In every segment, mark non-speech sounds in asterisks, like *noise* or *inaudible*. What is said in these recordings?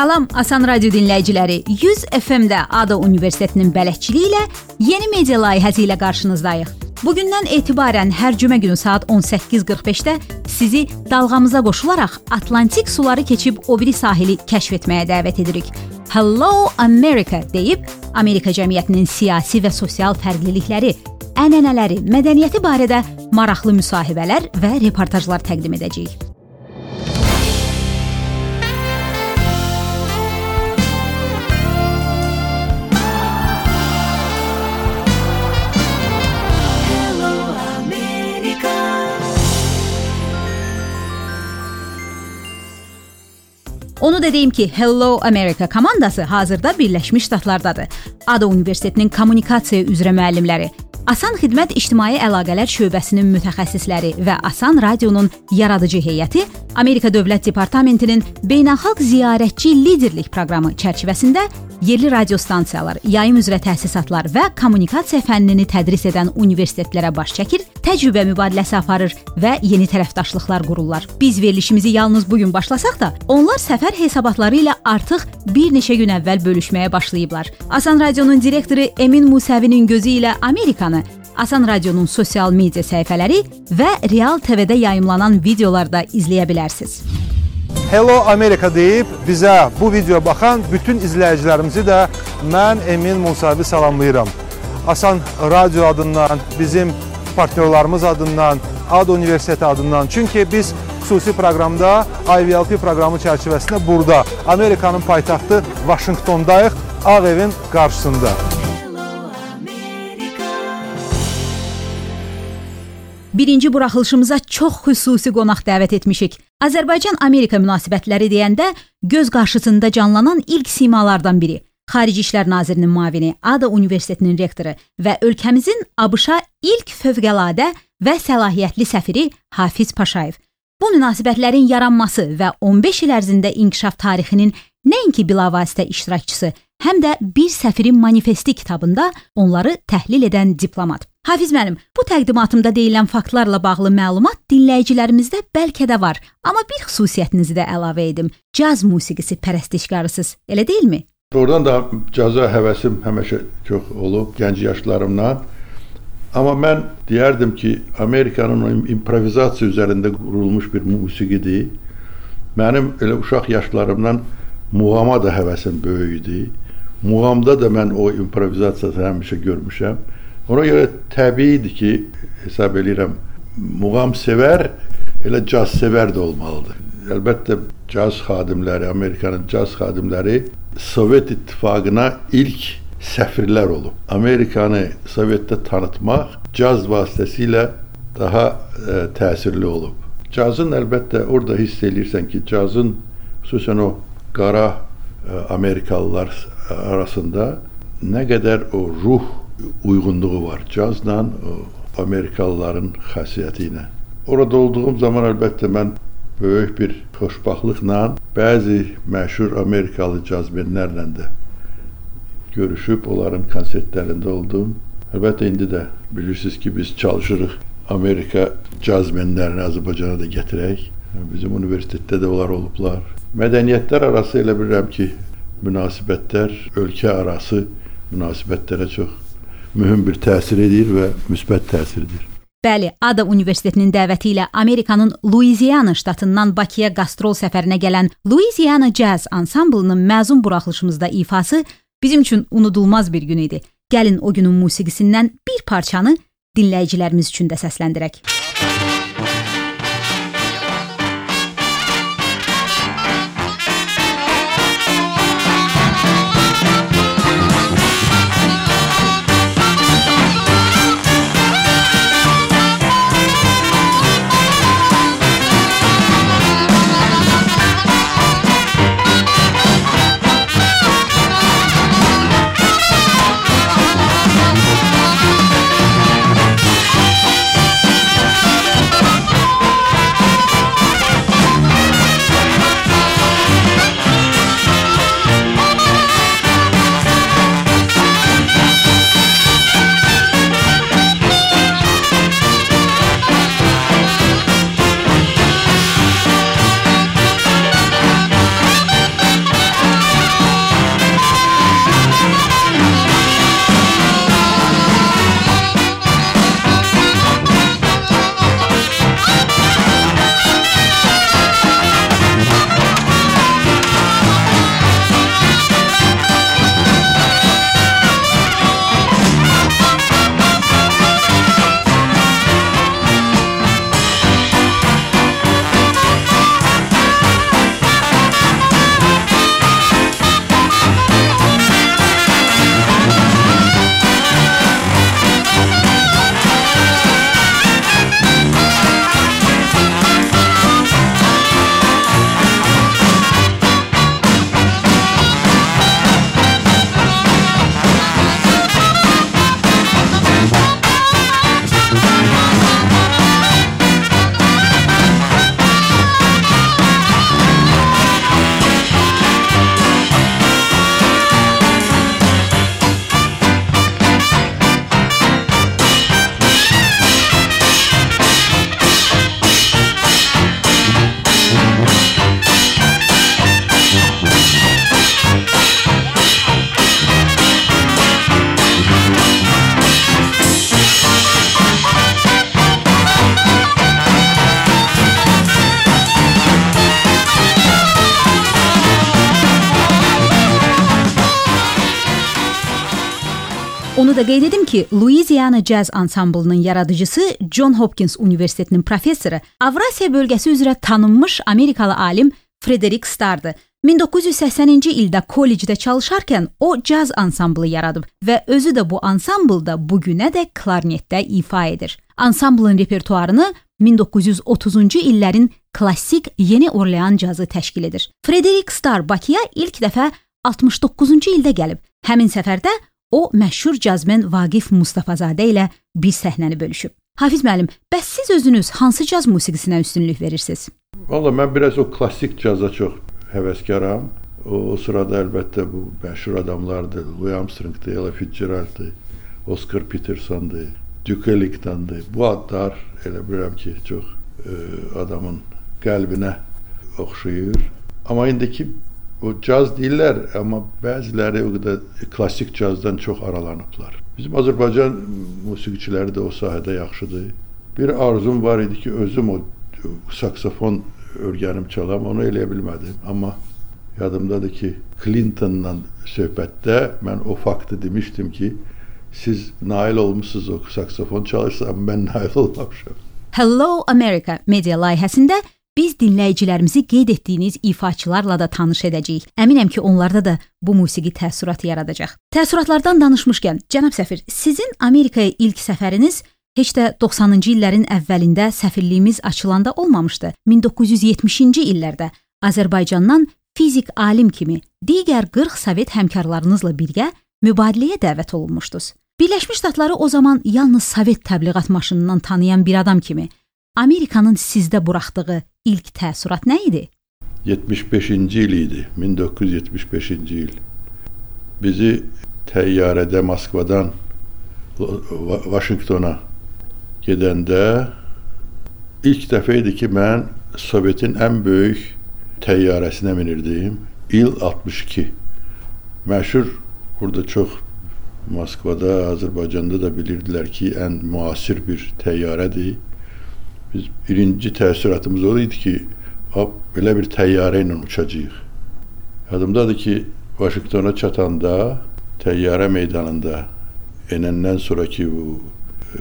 Salam Asan Radio dinləyiciləri. 100 FM-də Ada Universitetinin bələdçiliyi ilə yeni media layihəsi ilə qarşınızdayıq. Bugündən etibarən hər cümə günü saat 18:45-də sizi dalğamıza qoşularaq Atlantik suları keçib o biri sahili kəşf etməyə dəvət edirik. Hello America deyib Amerika cəmiyyətinin siyasi və sosial fərqlilikləri, ənənələri, mədəniyyəti barədə maraqlı müsahibələr və reportajlar təqdim edəcəyik. Onu da deyim ki, Hello America komandası hazırda Birləşmiş Ştatlardadır. Ada Universitetinin kommunikasiya üzrə müəllimləri, Asan Xidmət İctimai Əlaqələr şöbəsinin mütəxəssisləri və Asan Radionun yaradıcı heyəti Amerika Dövlət Departamentinin beynəlxalq ziyarətçi liderlik proqramı çərçivəsində yerli radio stansiyalar, yayım üzrə təsisatlar və kommunikasiya fənnini tədris edən universitetlərə baş çəkir, təcrübə mübadiləsi aparır və yeni tərəfdaşlıqlar qururlar. Biz verilişimizi yalnız bu gün başlasaq da, onlar səfər hesabatları ilə artıq bir neçə gün əvvəl bölüşməyə başlayıblar. Asan Radionun direktoru Emin Musəvinin gözü ilə Amerikanı Asan Radionun sosial media səhifələri və Real TV-də yayımlanan videolarda izləyə bilərsiniz. Hello Amerika deyib bizə bu videoya baxan bütün izləyicilərimizi də mən Emin Musavi salamlayıram. Asan Radio adından, bizim partnyorlarımız adından, AD Universiteti adından. Çünki biz xüsusi proqramda IVLP proqramı çərçivəsində burada Amerikanın paytaxtı Vaşinqtondayıq, Ağ evin qarşısında. Birinci buraxılışımıza çox xüsusi qonaq dəvət etmişik. Azərbaycan-Amerika münasibətləri deyəndə göz qarşısında canlanan ilk simalardan biri. Xarici İşlər Nazirinin müavini, ADA Universitetinin rektoru və ölkəmizin ABŞ-a ilk fövqəladə və səlahiyyətli səfiri Hafiz Paşayev. Bu münasibətlərin yaranması və 15 il ərzində inkişaf tarixinin nəinki bilavasitə iştirakçısı, həm də bir səfirin manifesti kitabında onları təhlil edən diplomat. Hafiz müəllim, bu təqdimatımda deyilən faktlarla bağlı məlumat dinləyicilərimizdə bəlkə də var, amma bir xüsusiyyətinizi də əlavə edim. Caz musiqisi pərəstişkarısınız, elə deyilmi? Doğrudan da caza həvəsim həmişə çox olub gənc yaşlarımdan. Amma mən deyərdim ki, Amerikanın improvizasiya üzərində qurulmuş bir musiqidir. Mənim elə uşaq yaşlarımdan muğama da həvəsim böyük idi. Muğamda da mən o improvizasiyasını həmişə görmüşəm. Ona görə təbiidir ki, hesab eləyirəm, muğam sevər, elə caz sevər də olmalıdır. Əlbəttə caz xadimləri, Amerikanın caz xadimləri Sovet İttifaqına ilk səfirlər olub. Amerikanı Sovetdə tanıtmaq caz vasitəsilə daha ə, e, təsirli olub. Cazın əlbəttə orada hiss eləyirsən ki, cazın xüsusən o qara ə, e, Amerikalılar arasında nə qədər o ruh uyğunluğu var. Cazla Amerikalıların xasiyyəti ilə. Orada olduğum zaman əlbəttə mən böyük bir xoşbaxtlıqla bəzi məşhur Amerikalı cazmenlərlə də görüşüb onların konsertlərində oldum. Əlbəttə indi də bilirsiniz ki, biz çalışırıq Amerika cazmenlərini Azərbaycana da gətirək. Bizim universitetdə də onlar olublar. Mədəniyyətlər arası elə bilirəm ki, münasibətlər ölkə arası münasibətlərə çox mühüm bir təsir edir və müsbət təsirdir. Bəli, Ada Universitetinin dəvəti ilə Amerikanın Louisiana ştatından Bakıya qastrol səfərinə gələn Louisiana Jazz ansamblının məzun buraxılışımızda ifası bizim üçün unudulmaz bir gün idi. Gəlin o günün musiqisindən bir parçanı dinləyicilərimiz üçün də səsləndirək. Da qeyd edim ki, Louisiana Jazz Ansamblının yaradıcısı John Hopkins Universitetinin professoru, Avrasiya bölgəsi üzrə tanınmış Amerikalı alim Frederick Starrdır. 1980-ci ildə kollecdə çalışarkən o caz ansamblı yaradıb və özü də bu ansamblda bu günədək klarnetdə ifa edir. Ansamblın repertuarını 1930-cu illərin klassik Yeni Orlean cazı təşkil edir. Frederick Starr Bakıya ilk dəfə 69-cu ildə gəlib. Həmin səfərdə o məşhur cazmen Vaqif Mustafazadə ilə bir səhnəni bölüşüb. Hafiz müəllim, bəs siz özünüz hansı caz musiqisinə üstünlük verirsiniz? Valla mən biraz o klassik caza çox həvəskaram. O, o sırada əlbəttə bu məşhur adamlardır. Louis Armstrong'dır, Ella Fitzgerald'dır, Oscar Peterson'dır, Duke Ellington'dır. Bu adlar elə bilirəm ki, çox ə, adamın qəlbinə oxşayır. Amma indiki o caz deyirlər, amma bəziləri o qədər klassik cazdan çox aralanıblar. Bizim Azərbaycan musiqiçiləri də o sahədə yaxşıdır. Bir arzum var idi ki, özüm o saksofon öyrənib çalam, onu eləyə bilmədim. Amma yadımdadır ki, Clintonla söhbətdə mən o faktı demişdim ki, siz nail olmusunuz o saksofon çalışsam, mən *laughs* nail olmamışam. Hello America media layihəsində biz dinləyicilərimizi qeyd etdiyiniz ifaçılarla da tanış edəcəyik. Əminəm ki, onlarda da bu musiqi təəssüratı yaradacaq. Təəssüratlardan danışmışkən, cənab səfir, sizin Amerikaya ilk səfəriniz heç də 90-cı illərin əvvəlində səfirliyimiz açılanda olmamışdı. 1970-ci illərdə Azərbaycandan fizik alim kimi digər 40 sovet həmkarlarınızla birgə mübadiləyə dəvət olunmuşdunuz. Birləşmiş Ştatları o zaman yalnız sovet təbliğat maşınından tanıyan bir adam kimi Amerikanın sizdə buraxdığı ilk təəssürat nə idi? 75-ci il idi, 1975-ci il. Bizi təyyarədə Moskvadan Vaşinqtona gedəndə ilk dəfə idi ki, mən Sovetin ən böyük təyyarəsinə minirdim. İl 62. Məşhur burada çox Moskvada, Azərbaycanda da bilirdilər ki, ən müasir bir təyyarədir. Biz birinci təəssüratımız o idi ki, belə bir təyyarə ilə uçacağıq. Yadımdadır ki, Vaşinqtona çatanda təyyarə meydanında enəndən sonraki bu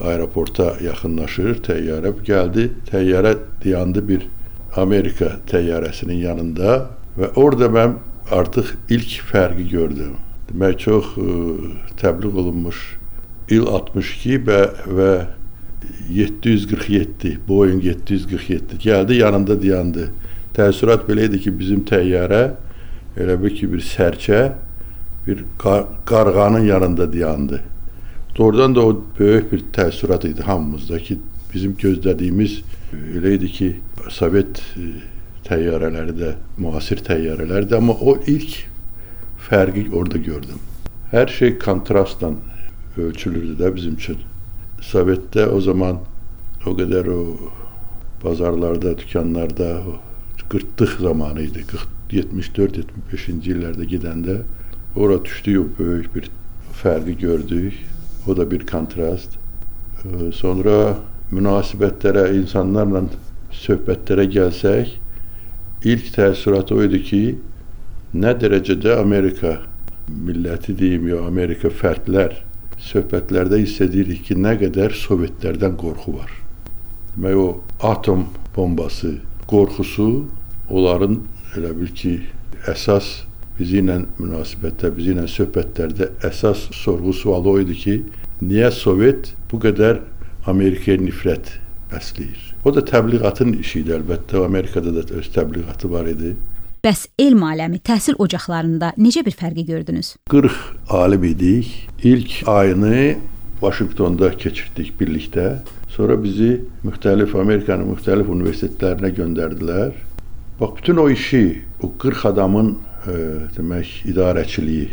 aeroporta yaxınlaşır təyyarə. Gəldi, təyyarə dayandı bir Amerika təyyarəsinin yanında və orada mən artıq ilk fərqi gördüm. Demək çox ə, təbliğ olunmuş il 62 və və 747 Boeing 747 gəldi yanında dayandı. Təəssürat belə idi ki, bizim təyyarə elə bir ki bir sərçə bir qar qarğanın yanında dayandı. Doğrudan da o böyük bir təəssürat idi hamımızda ki, bizim gözlədiyimiz elə idi ki, Sovet e, təyyarələri də müasir təyyarələrdir, amma o ilk fərqi orada gördüm. Hər şey kontrastla ölçülürdü də bizim üçün. Sovetdə o zaman o qədər o bazarlarda, dükanlarda o qırtlıq zamanı idi. 74-75-ci illərdə gedəndə ora düşdük o böyük bir fərqi gördük. O da bir kontrast. Sonra münasibətlərə, insanlarla söhbətlərə gəlsək, ilk təəssürat o idi ki, nə dərəcədə Amerika milləti deyim ya Amerika fərdlər söhbətlərdə hiss edirik ki, nə qədər Sovetlərdən qorxu var. Demək o atom bombası qorxusu onların elə bil ki, əsas bizi ilə münasibətdə, bizi ilə söhbətlərdə əsas sorğu-sualı o idi ki, niyə Sovet bu qədər Amerikaya nifrət bəsləyir? O da təbliğatın işi idi əlbəttə. Amerikada da öz təbliğatı var idi. Bəs elm aləmi, təhsil ocaqlarında necə bir fərqi gördünüz? 40 alim idik. İlk ayını Vaşinqtonda keçirdik birlikdə. Sonra bizi müxtəlif Amerikanın müxtəlif universitetlərinə göndərdilər. Bax bütün o işi, o 40 adamın e, demək idarəçiliyi.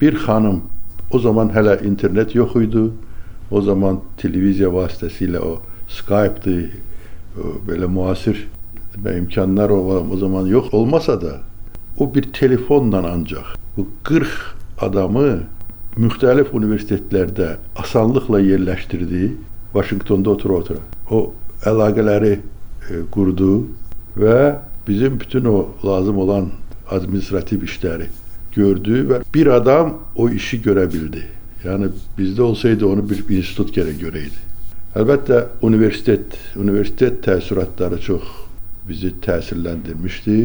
Bir xanım o zaman hələ internet yox idi. O zaman televiziya vasitəsilə o Skype-dı, belə müasir demək imkanlar o, o zaman yox olmasa da o bir telefonla ancaq bu 40 adamı müxtəlif universitetlərdə asanlıqla yerləşdirdi. Vaşinqtonda otura-otura. O əlaqələri e, qurdu və bizim bütün o lazım olan administrativ işləri gördü və bir adam o işi görə bildi. Yani bizde olsaydı onu bir institut gerek göreydi. Əlbəttə universitet, universitet təəssüratları çox bizi təsirləndirmişdi.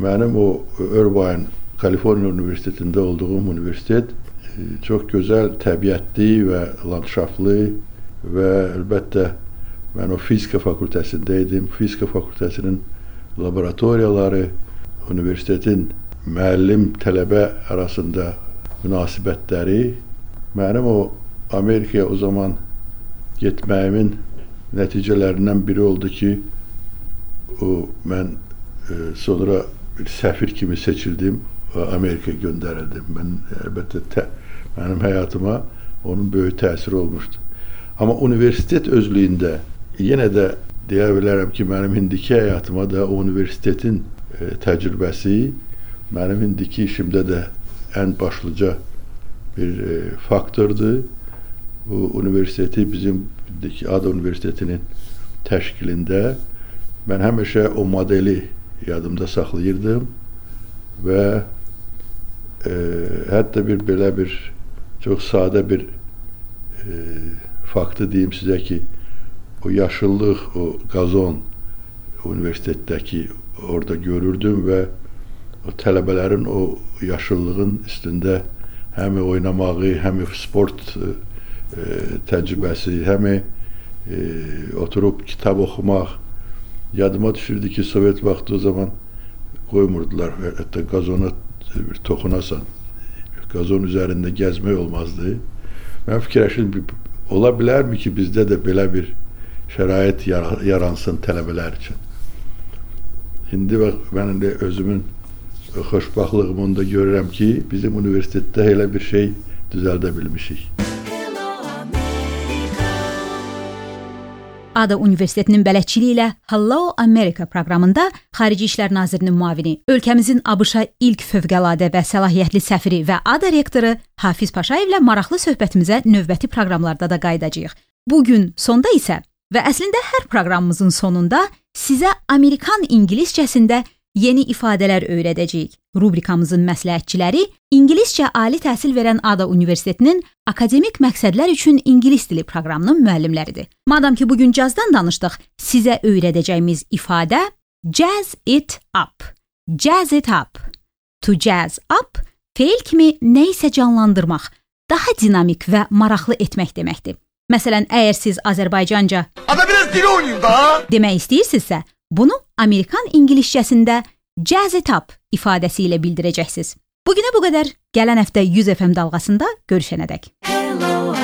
Mənim o Irvine Kaliforniya Universitetində olduğum universitet e, çox gözəl təbiətli və landşaftlı və əlbəttə mən o fizika fakültəsində idim. Fizika fakültəsinin laboratoriyaları universitetin müəllim tələbə arasında münasibətləri mənim o Amerikaya o zaman getməyimin nəticələrindən biri oldu ki, o mən e, sonra bir səfir kimi seçildim və Amerikaya göndərildim. Mən əlbəttə tə, mənim həyatıma onun böyük təsiri olmuşdu. Amma universitet özlüyündə yenə də deyə bilərəm ki, mənim indiki həyatıma da o universitetin e, təcrübəsi mənim indiki işimdə də ən başlıca bir e, faktordur bu universiteti bizim Ad Universitetinin təşkilində mən həmişə o modeli yadımda saxlayırdım və e, hətta bir belə bir çox sadə bir e, faktı deyim sizə ki, o yaşıllıq, o qazon universitetdəki orada görürdüm və o tələbələrin o yaşıllığın üstündə həm oynamağı, həm sport e, təcrübəsi, həm e, oturub kitab oxumaq. Yadıma düşürdü ki, Sovet vaxtı o zaman qoymurdular. Hətta qazona bir toxunasan, qazon üzərində gəzmək olmazdı. Mən fikirləşirdim, ola bilərmi ki, bizdə də belə bir şərait yaransın tələbələr üçün. İndi bax mən indi özümün xoşbaxtlığımı onda görürəm ki, bizim universitetdə elə bir şey düzəldə bilmişik. Ada Universitetinin bələdçiliyi ilə Hello America proqramında Xarici İşlər Nazirinin müavini, ölkəmizin ABŞ-a ilk fövqəladə və səlahiyyətli səfiri və Ada rektoru Hafiz Paşayevlə maraqlı söhbətimizə növbəti proqramlarda da qayıdacağıq. Bu gün sonda isə və əslində hər proqramımızın sonunda sizə Amerikan ingiliscəsində yeni ifadələr öyrədəcəyik. Rubrikamızın məsləhətçiləri ingiliscə ali təhsil verən Ada Universitetinin akademik məqsədlər üçün ingilis dili proqramının müəllimləridir. Madam ki, bu gün cazdan danışdıq, sizə öyrədəcəyimiz ifadə jazz it up. Jazz it up. To jazz up feil kimi nə isə canlandırmaq, daha dinamik və maraqlı etmək deməkdir. Məsələn, əgər siz Azərbaycanca "Ada biraz dil oynayın da" demək istəyirsinizsə, Bunu Amerikan ingiliscəsində jazz it up ifadəsi ilə bildirəcəksiniz. Bu günə bu qədər. Gələn həftə 100 FM dalğasında görüşənədək. Hello,